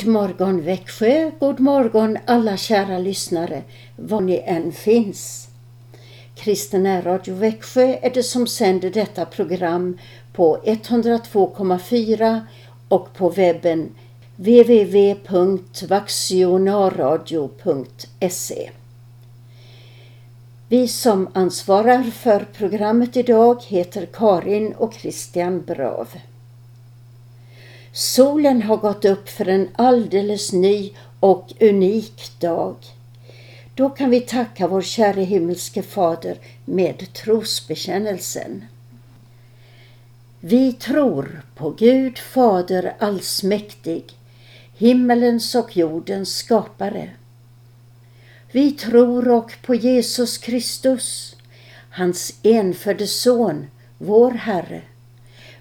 God morgon Växjö, god morgon alla kära lyssnare, var ni än finns. Kristen Radio Växjö är det som sänder detta program på 102,4 och på webben www.vaxionarradio.se. Vi som ansvarar för programmet idag heter Karin och Christian Brav. Solen har gått upp för en alldeles ny och unik dag. Då kan vi tacka vår käre himmelske Fader med trosbekännelsen. Vi tror på Gud Fader allsmäktig, himmelens och jordens skapare. Vi tror och på Jesus Kristus, hans enfödde Son, vår Herre,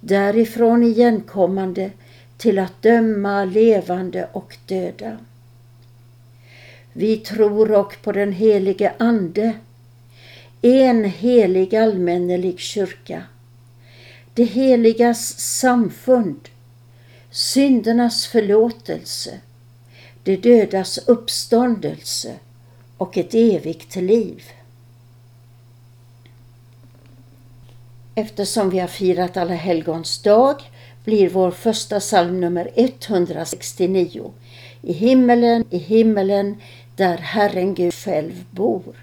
därifrån igenkommande till att döma levande och döda. Vi tror och på den helige Ande, en helig allmännelig kyrka, det heligas samfund, syndernas förlåtelse, de dödas uppståndelse och ett evigt liv. Eftersom vi har firat Alla helgons dag blir vår första psalm nummer 169 I himmelen, i himmelen, där Herren Gud själv bor.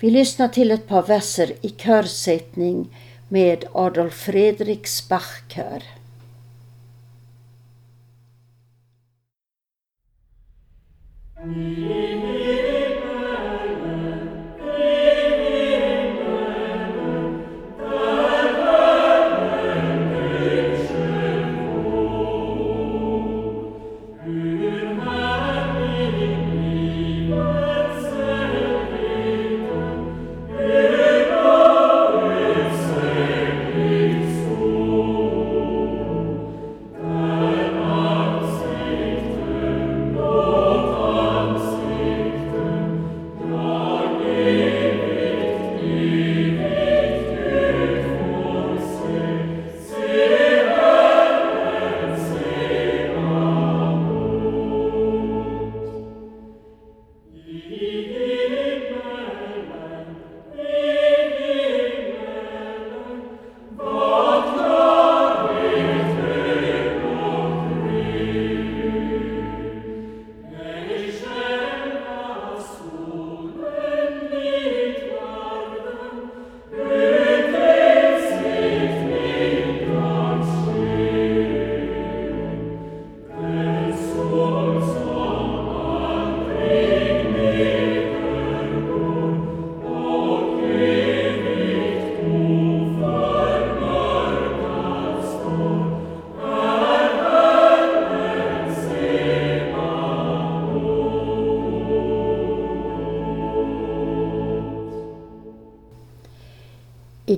Vi lyssnar till ett par verser i körsättning med Adolf Fredriks Bachkör. Mm.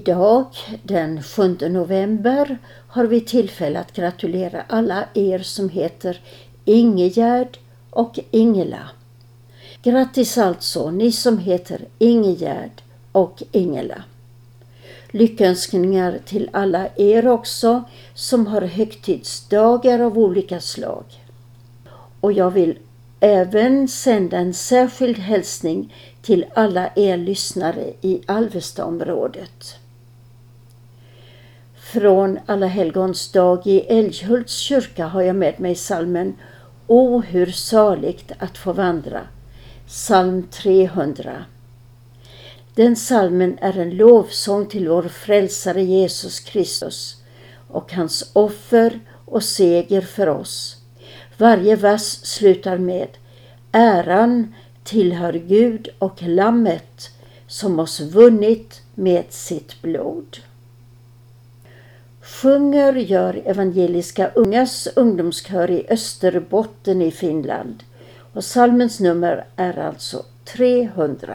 Idag, den 7 november, har vi tillfälle att gratulera alla er som heter Ingegärd och Ingela. Grattis alltså ni som heter Ingegärd och Ingela. Lyckönskningar till alla er också som har högtidsdagar av olika slag. Och jag vill även sända en särskild hälsning till alla er lyssnare i Alvestaområdet. Från Alla helgons dag i Älghults kyrka har jag med mig salmen O hur saligt att få vandra, psalm 300. Den salmen är en lovsång till vår frälsare Jesus Kristus och hans offer och seger för oss. Varje vers slutar med Äran tillhör Gud och Lammet som oss vunnit med sitt blod. Sjunger gör Evangeliska Ungas ungdomskör i Österbotten i Finland. Och salmens nummer är alltså 300.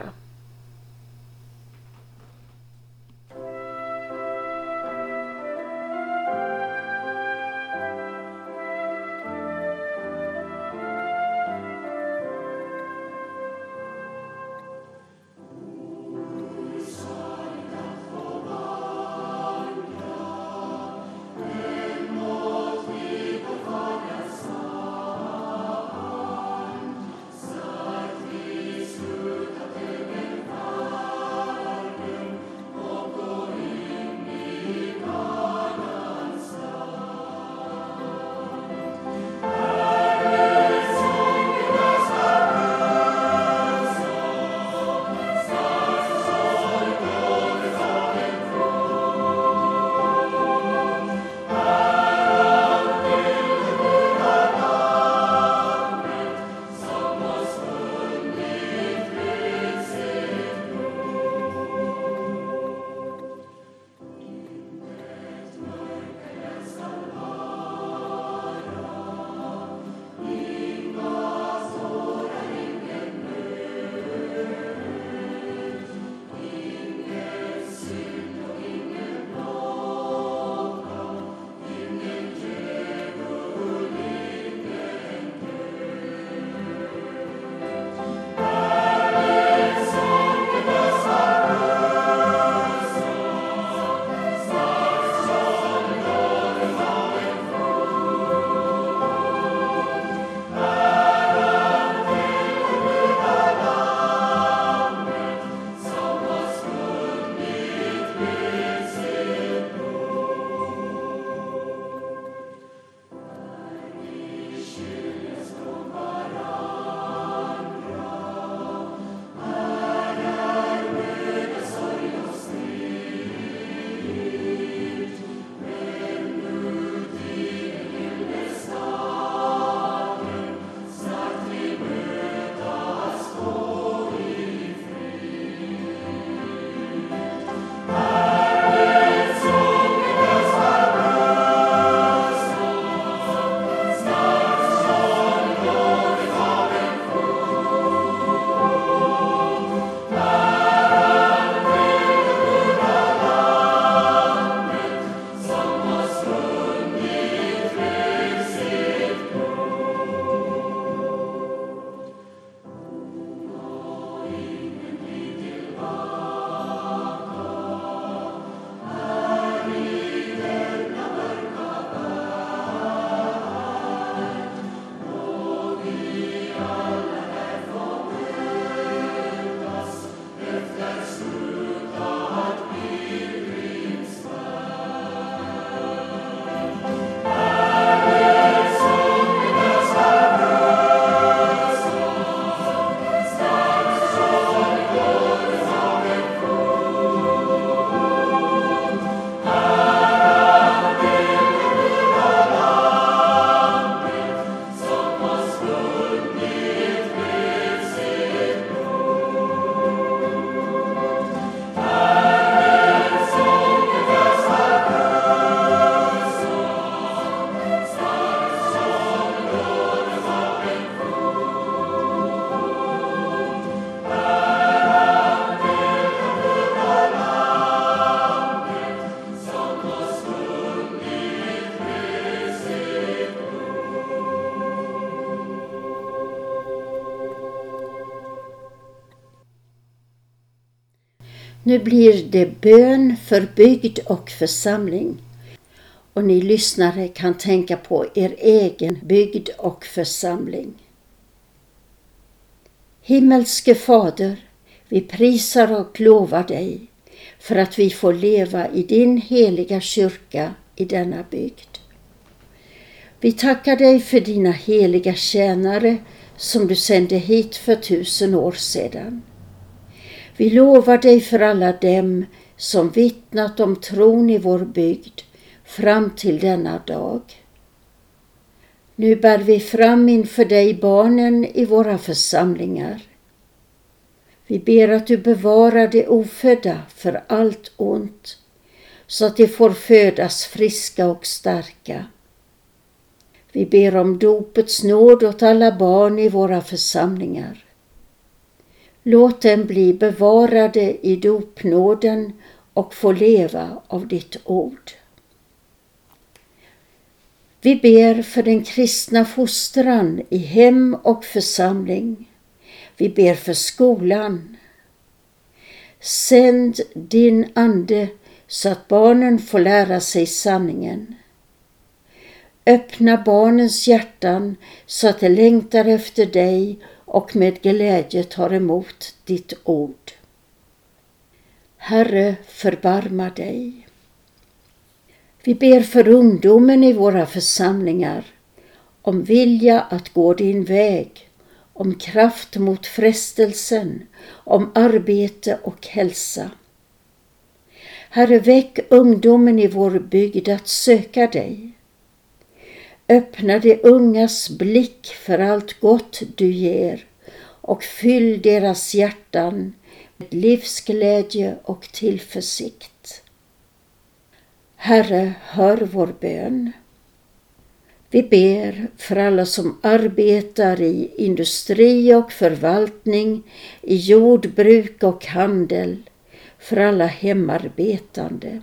Nu blir det bön för bygd och församling. Och ni lyssnare kan tänka på er egen bygd och församling. Himmelske Fader, vi prisar och lovar dig för att vi får leva i din heliga kyrka i denna bygd. Vi tackar dig för dina heliga tjänare som du sände hit för tusen år sedan. Vi lovar dig för alla dem som vittnat om tron i vår bygd fram till denna dag. Nu bär vi fram inför dig barnen i våra församlingar. Vi ber att du bevarar de ofödda för allt ont så att de får födas friska och starka. Vi ber om dopets nåd åt alla barn i våra församlingar. Låt dem bli bevarade i dopnåden och få leva av ditt ord. Vi ber för den kristna fostran i hem och församling. Vi ber för skolan. Sänd din Ande så att barnen får lära sig sanningen. Öppna barnens hjärtan så att de längtar efter dig och med glädje tar emot ditt ord. Herre, förbarma dig. Vi ber för ungdomen i våra församlingar om vilja att gå din väg, om kraft mot frestelsen, om arbete och hälsa. Herre, väck ungdomen i vår bygd att söka dig. Öppna de ungas blick för allt gott du ger och fyll deras hjärtan med livsglädje och tillförsikt. Herre, hör vår bön. Vi ber för alla som arbetar i industri och förvaltning, i jordbruk och handel, för alla hemarbetande.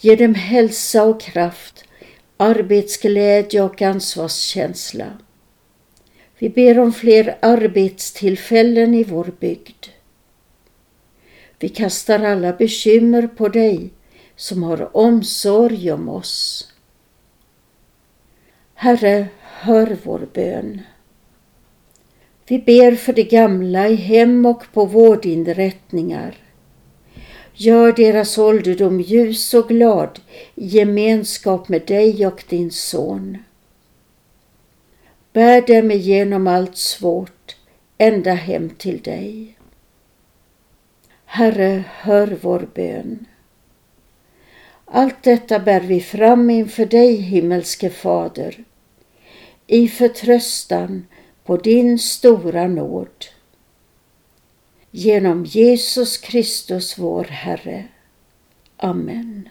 Ge dem hälsa och kraft, arbetsglädje och ansvarskänsla. Vi ber om fler arbetstillfällen i vår bygd. Vi kastar alla bekymmer på dig som har omsorg om oss. Herre, hör vår bön. Vi ber för de gamla i hem och på vårdinrättningar. Gör deras ålderdom ljus och glad i gemenskap med dig och din son. Bär dem igenom allt svårt ända hem till dig. Herre, hör vår bön. Allt detta bär vi fram inför dig, himmelske Fader, i förtröstan på din stora nåd. Genom Jesus Kristus vår Herre. Amen.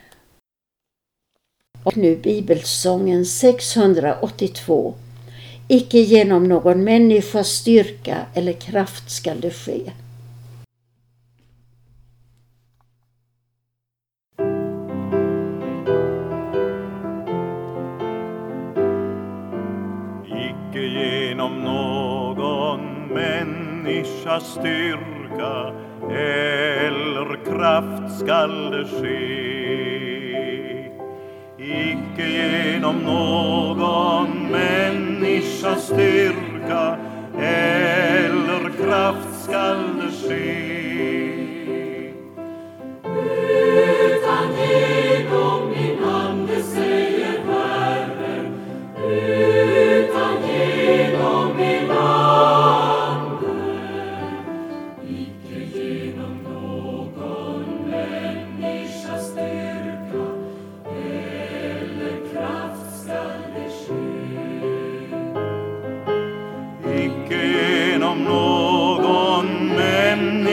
Och nu bibelsången 682. Icke genom någon människas styrka eller kraft skall det ske. Icke genom någon människas styrka styrka eller kraft skall det ske. Icke genom någon människas styrka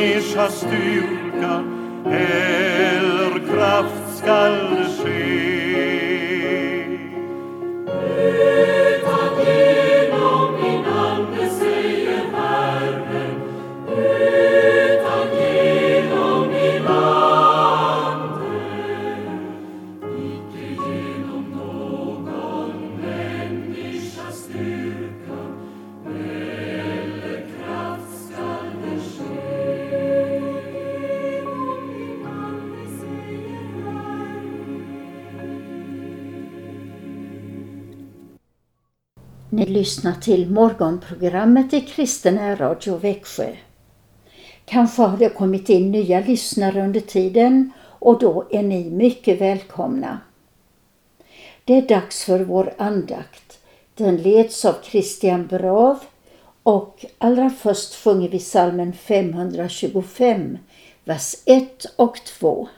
människas styrka eller kraft skall ske. Lyssna till morgonprogrammet i Kristen Radio Växjö. Kanske har det kommit in nya lyssnare under tiden och då är ni mycket välkomna. Det är dags för vår andakt. Den leds av Christian Brav och allra först sjunger vi salmen 525, vers 1 och 2.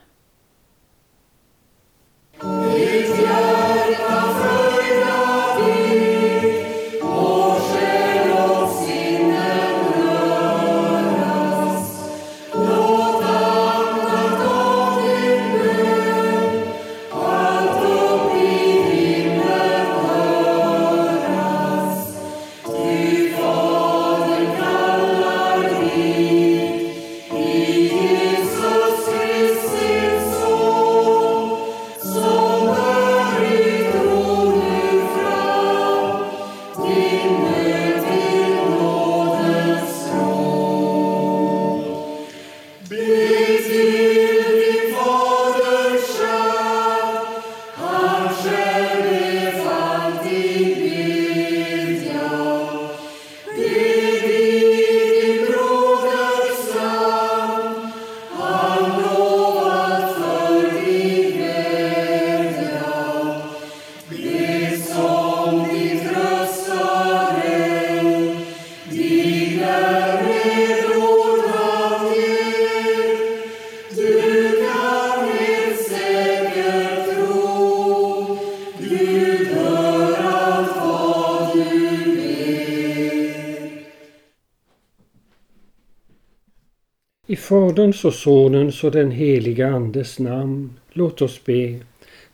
Faderns och Sonens och den heliga Andes namn. Låt oss be.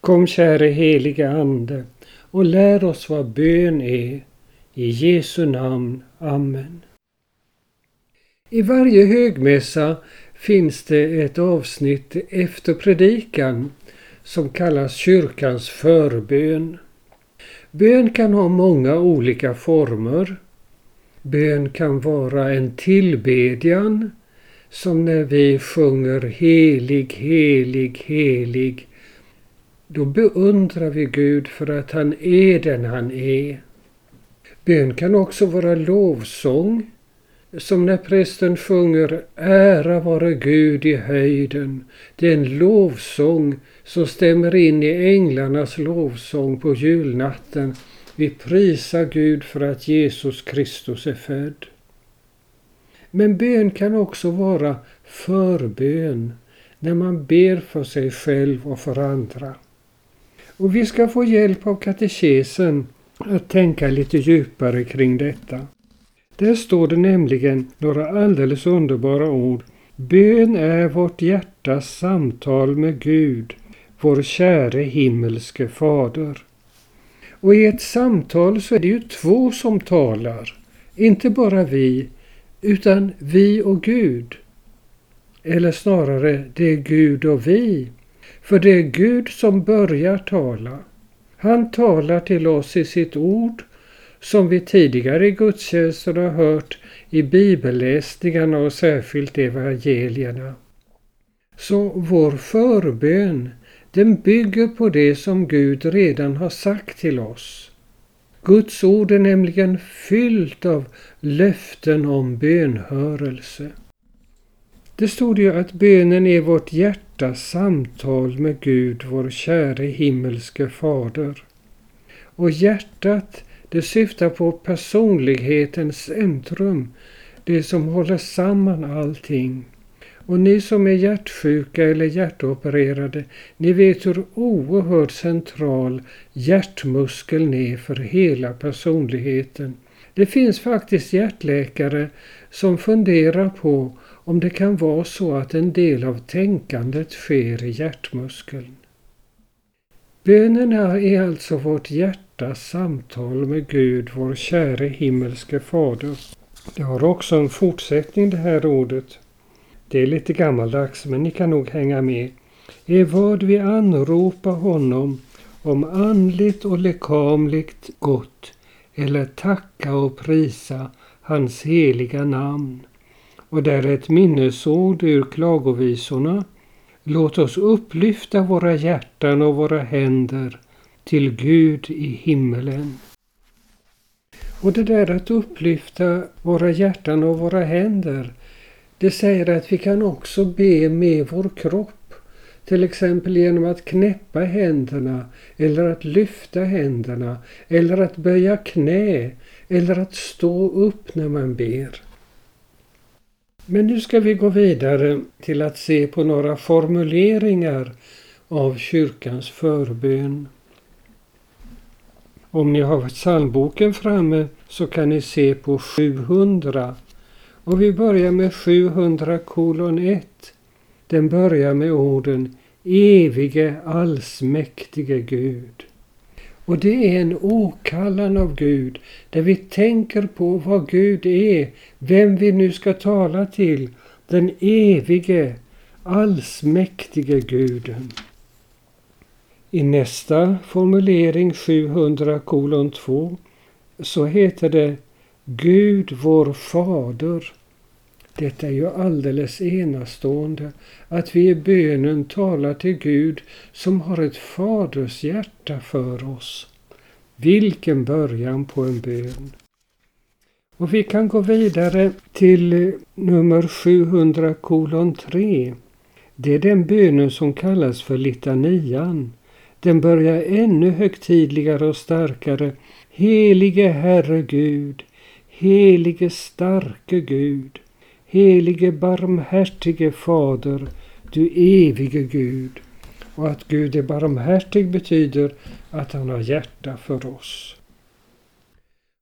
Kom käre heliga Ande och lär oss vad bön är. I Jesu namn. Amen. I varje högmässa finns det ett avsnitt efter predikan som kallas kyrkans förbön. Bön kan ha många olika former. Bön kan vara en tillbedjan som när vi sjunger helig, helig, helig. Då beundrar vi Gud för att han är den han är. Bön kan också vara lovsång, som när prästen sjunger Ära vare Gud i höjden. Det är en lovsång som stämmer in i änglarnas lovsång på julnatten. Vi prisar Gud för att Jesus Kristus är född. Men bön kan också vara förbön, när man ber för sig själv och för andra. Och vi ska få hjälp av katekesen att tänka lite djupare kring detta. Där står det nämligen några alldeles underbara ord. Bön är vårt hjärtas samtal med Gud, vår käre himmelske fader. Och i ett samtal så är det ju två som talar, inte bara vi, utan vi och Gud. Eller snarare, det är Gud och vi. För det är Gud som börjar tala. Han talar till oss i sitt ord som vi tidigare i gudstjänsten har hört i bibelläsningarna och särskilt evangelierna. Så vår förbön, den bygger på det som Gud redan har sagt till oss. Guds ord är nämligen fyllt av löften om bönhörelse. Det stod ju att bönen är vårt hjärtas samtal med Gud, vår käre himmelske fader. Och hjärtat, det syftar på personlighetens centrum, det som håller samman allting. Och ni som är hjärtsjuka eller hjärtopererade, ni vet hur oerhört central hjärtmuskeln är för hela personligheten. Det finns faktiskt hjärtläkare som funderar på om det kan vara så att en del av tänkandet sker i hjärtmuskeln. Bönerna är alltså vårt hjärtas samtal med Gud, vår käre himmelske fader. Det har också en fortsättning det här ordet. Det är lite gammaldags men ni kan nog hänga med. Är vad vi anropa honom om andligt och lekamligt gott eller tacka och prisa hans heliga namn. Och där är ett minnesord ur klagovisorna. Låt oss upplyfta våra hjärtan och våra händer till Gud i himmelen. Och det där att upplyfta våra hjärtan och våra händer, det säger att vi kan också be med vår kropp. Till exempel genom att knäppa händerna eller att lyfta händerna eller att böja knä eller att stå upp när man ber. Men nu ska vi gå vidare till att se på några formuleringar av kyrkans förbön. Om ni har psalmboken framme så kan ni se på 700 och vi börjar med 700 kolon 1. Den börjar med orden Evige allsmäktige Gud. Och det är en åkallan av Gud där vi tänker på vad Gud är, vem vi nu ska tala till, den evige, allsmäktige Guden. I nästa formulering 700 kolon 2 så heter det Gud vår fader. Detta är ju alldeles enastående att vi i bönen talar till Gud som har ett faders hjärta för oss. Vilken början på en bön! Och vi kan gå vidare till nummer 700 kolon 3. Det är den bönen som kallas för litanian. Den börjar ännu högtidligare och starkare. Helige Herre Gud, helige starke Gud, helige barmhärtige Fader, du evige Gud. Och att Gud är barmhärtig betyder att han har hjärta för oss.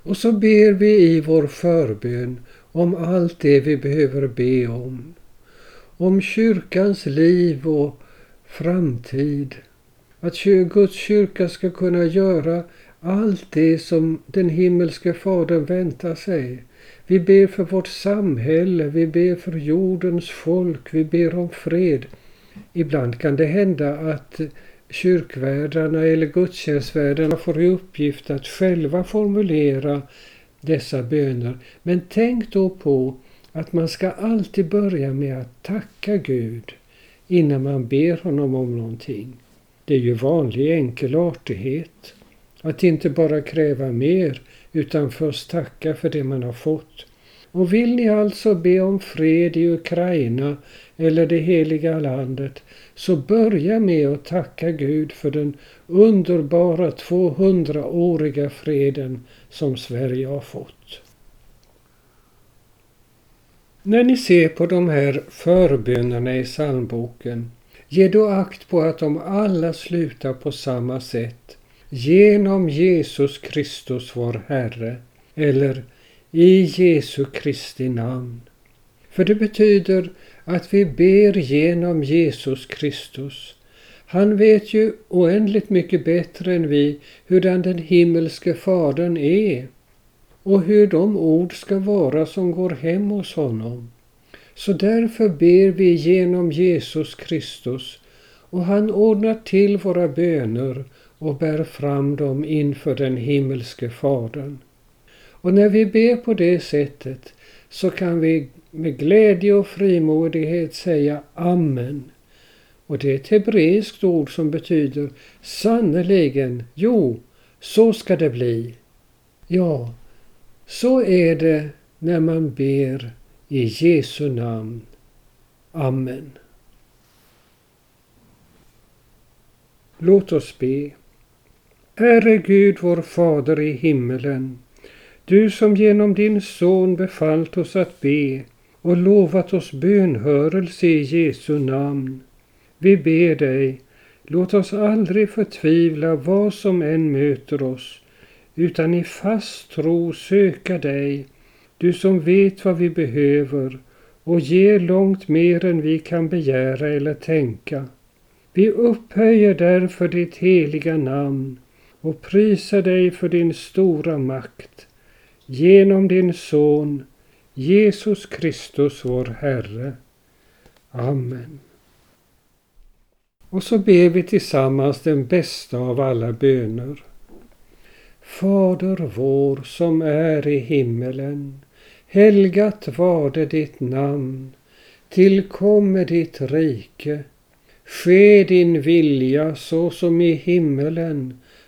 Och så ber vi i vår förbön om allt det vi behöver be om. Om kyrkans liv och framtid. Att Guds kyrka ska kunna göra allt det som den himmelske Fadern väntar sig. Vi ber för vårt samhälle, vi ber för jordens folk, vi ber om fred. Ibland kan det hända att kyrkvärdarna eller gudstjänstvärdarna får i uppgift att själva formulera dessa böner. Men tänk då på att man ska alltid börja med att tacka Gud innan man ber honom om någonting. Det är ju vanlig enkel artighet. Att inte bara kräva mer utan först tacka för det man har fått. Och vill ni alltså be om fred i Ukraina eller det heliga landet så börja med att tacka Gud för den underbara 200-åriga freden som Sverige har fått. När ni ser på de här förbönerna i psalmboken, ge då akt på att de alla slutar på samma sätt. Genom Jesus Kristus vår Herre, eller i Jesu Kristi namn. För det betyder att vi ber genom Jesus Kristus. Han vet ju oändligt mycket bättre än vi hurdan den himmelske Fadern är och hur de ord ska vara som går hem hos honom. Så därför ber vi genom Jesus Kristus och han ordnar till våra böner och bär fram dem inför den himmelske Fadern. Och när vi ber på det sättet så kan vi med glädje och frimodighet säga Amen. Och det är ett hebreiskt ord som betyder sannerligen, jo, så ska det bli. Ja, så är det när man ber i Jesu namn. Amen. Låt oss be. Herre Gud, vår Fader i himmelen. Du som genom din Son befallt oss att be och lovat oss bönhörelse i Jesu namn. Vi ber dig, låt oss aldrig förtvivla vad som än möter oss, utan i fast tro söka dig, du som vet vad vi behöver och ger långt mer än vi kan begära eller tänka. Vi upphöjer därför ditt heliga namn och prisa dig för din stora makt genom din Son Jesus Kristus vår Herre. Amen. Och så ber vi tillsammans den bästa av alla böner. Fader vår som är i himmelen. Helgat varde ditt namn. Tillkomme ditt rike. Ske din vilja så som i himmelen,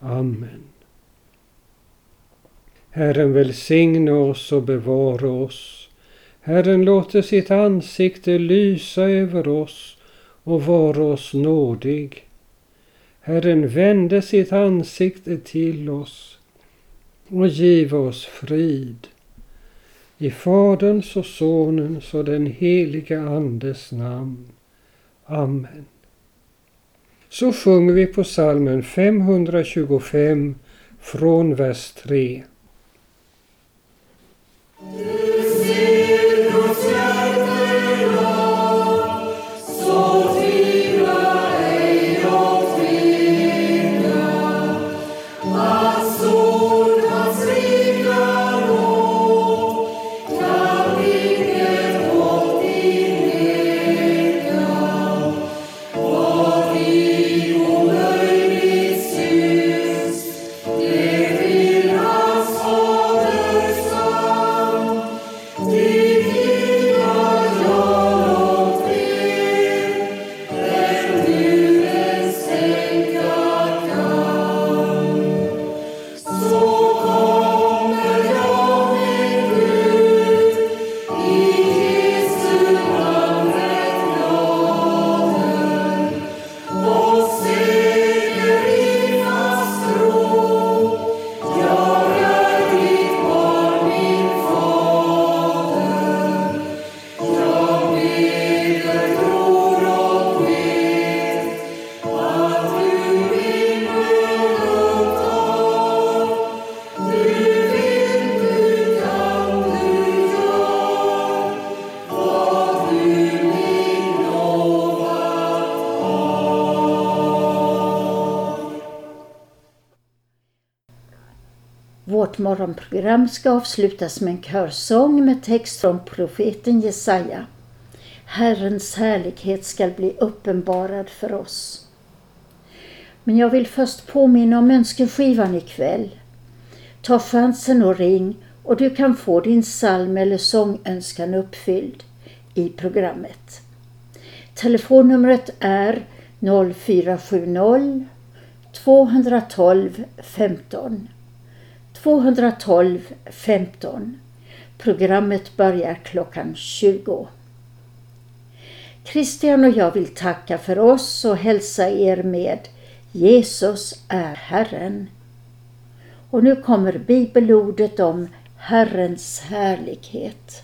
Amen. Herren välsigne oss och bevara oss. Herren låter sitt ansikte lysa över oss och vara oss nådig. Herren vände sitt ansikte till oss och giv oss frid. I Faderns och Sonens och den heliga Andes namn. Amen. Så sjunger vi på salmen 525 från vers 3. Vårt morgonprogram ska avslutas med en körsång med text från profeten Jesaja. Herrens härlighet skall bli uppenbarad för oss. Men jag vill först påminna om önskeskivan ikväll. Ta chansen och ring och du kan få din psalm eller sångönskan uppfylld i programmet. Telefonnumret är 0470 212 15. 212 15. Programmet börjar klockan 20. Christian och jag vill tacka för oss och hälsa er med Jesus är Herren. Och nu kommer bibelordet om Herrens härlighet.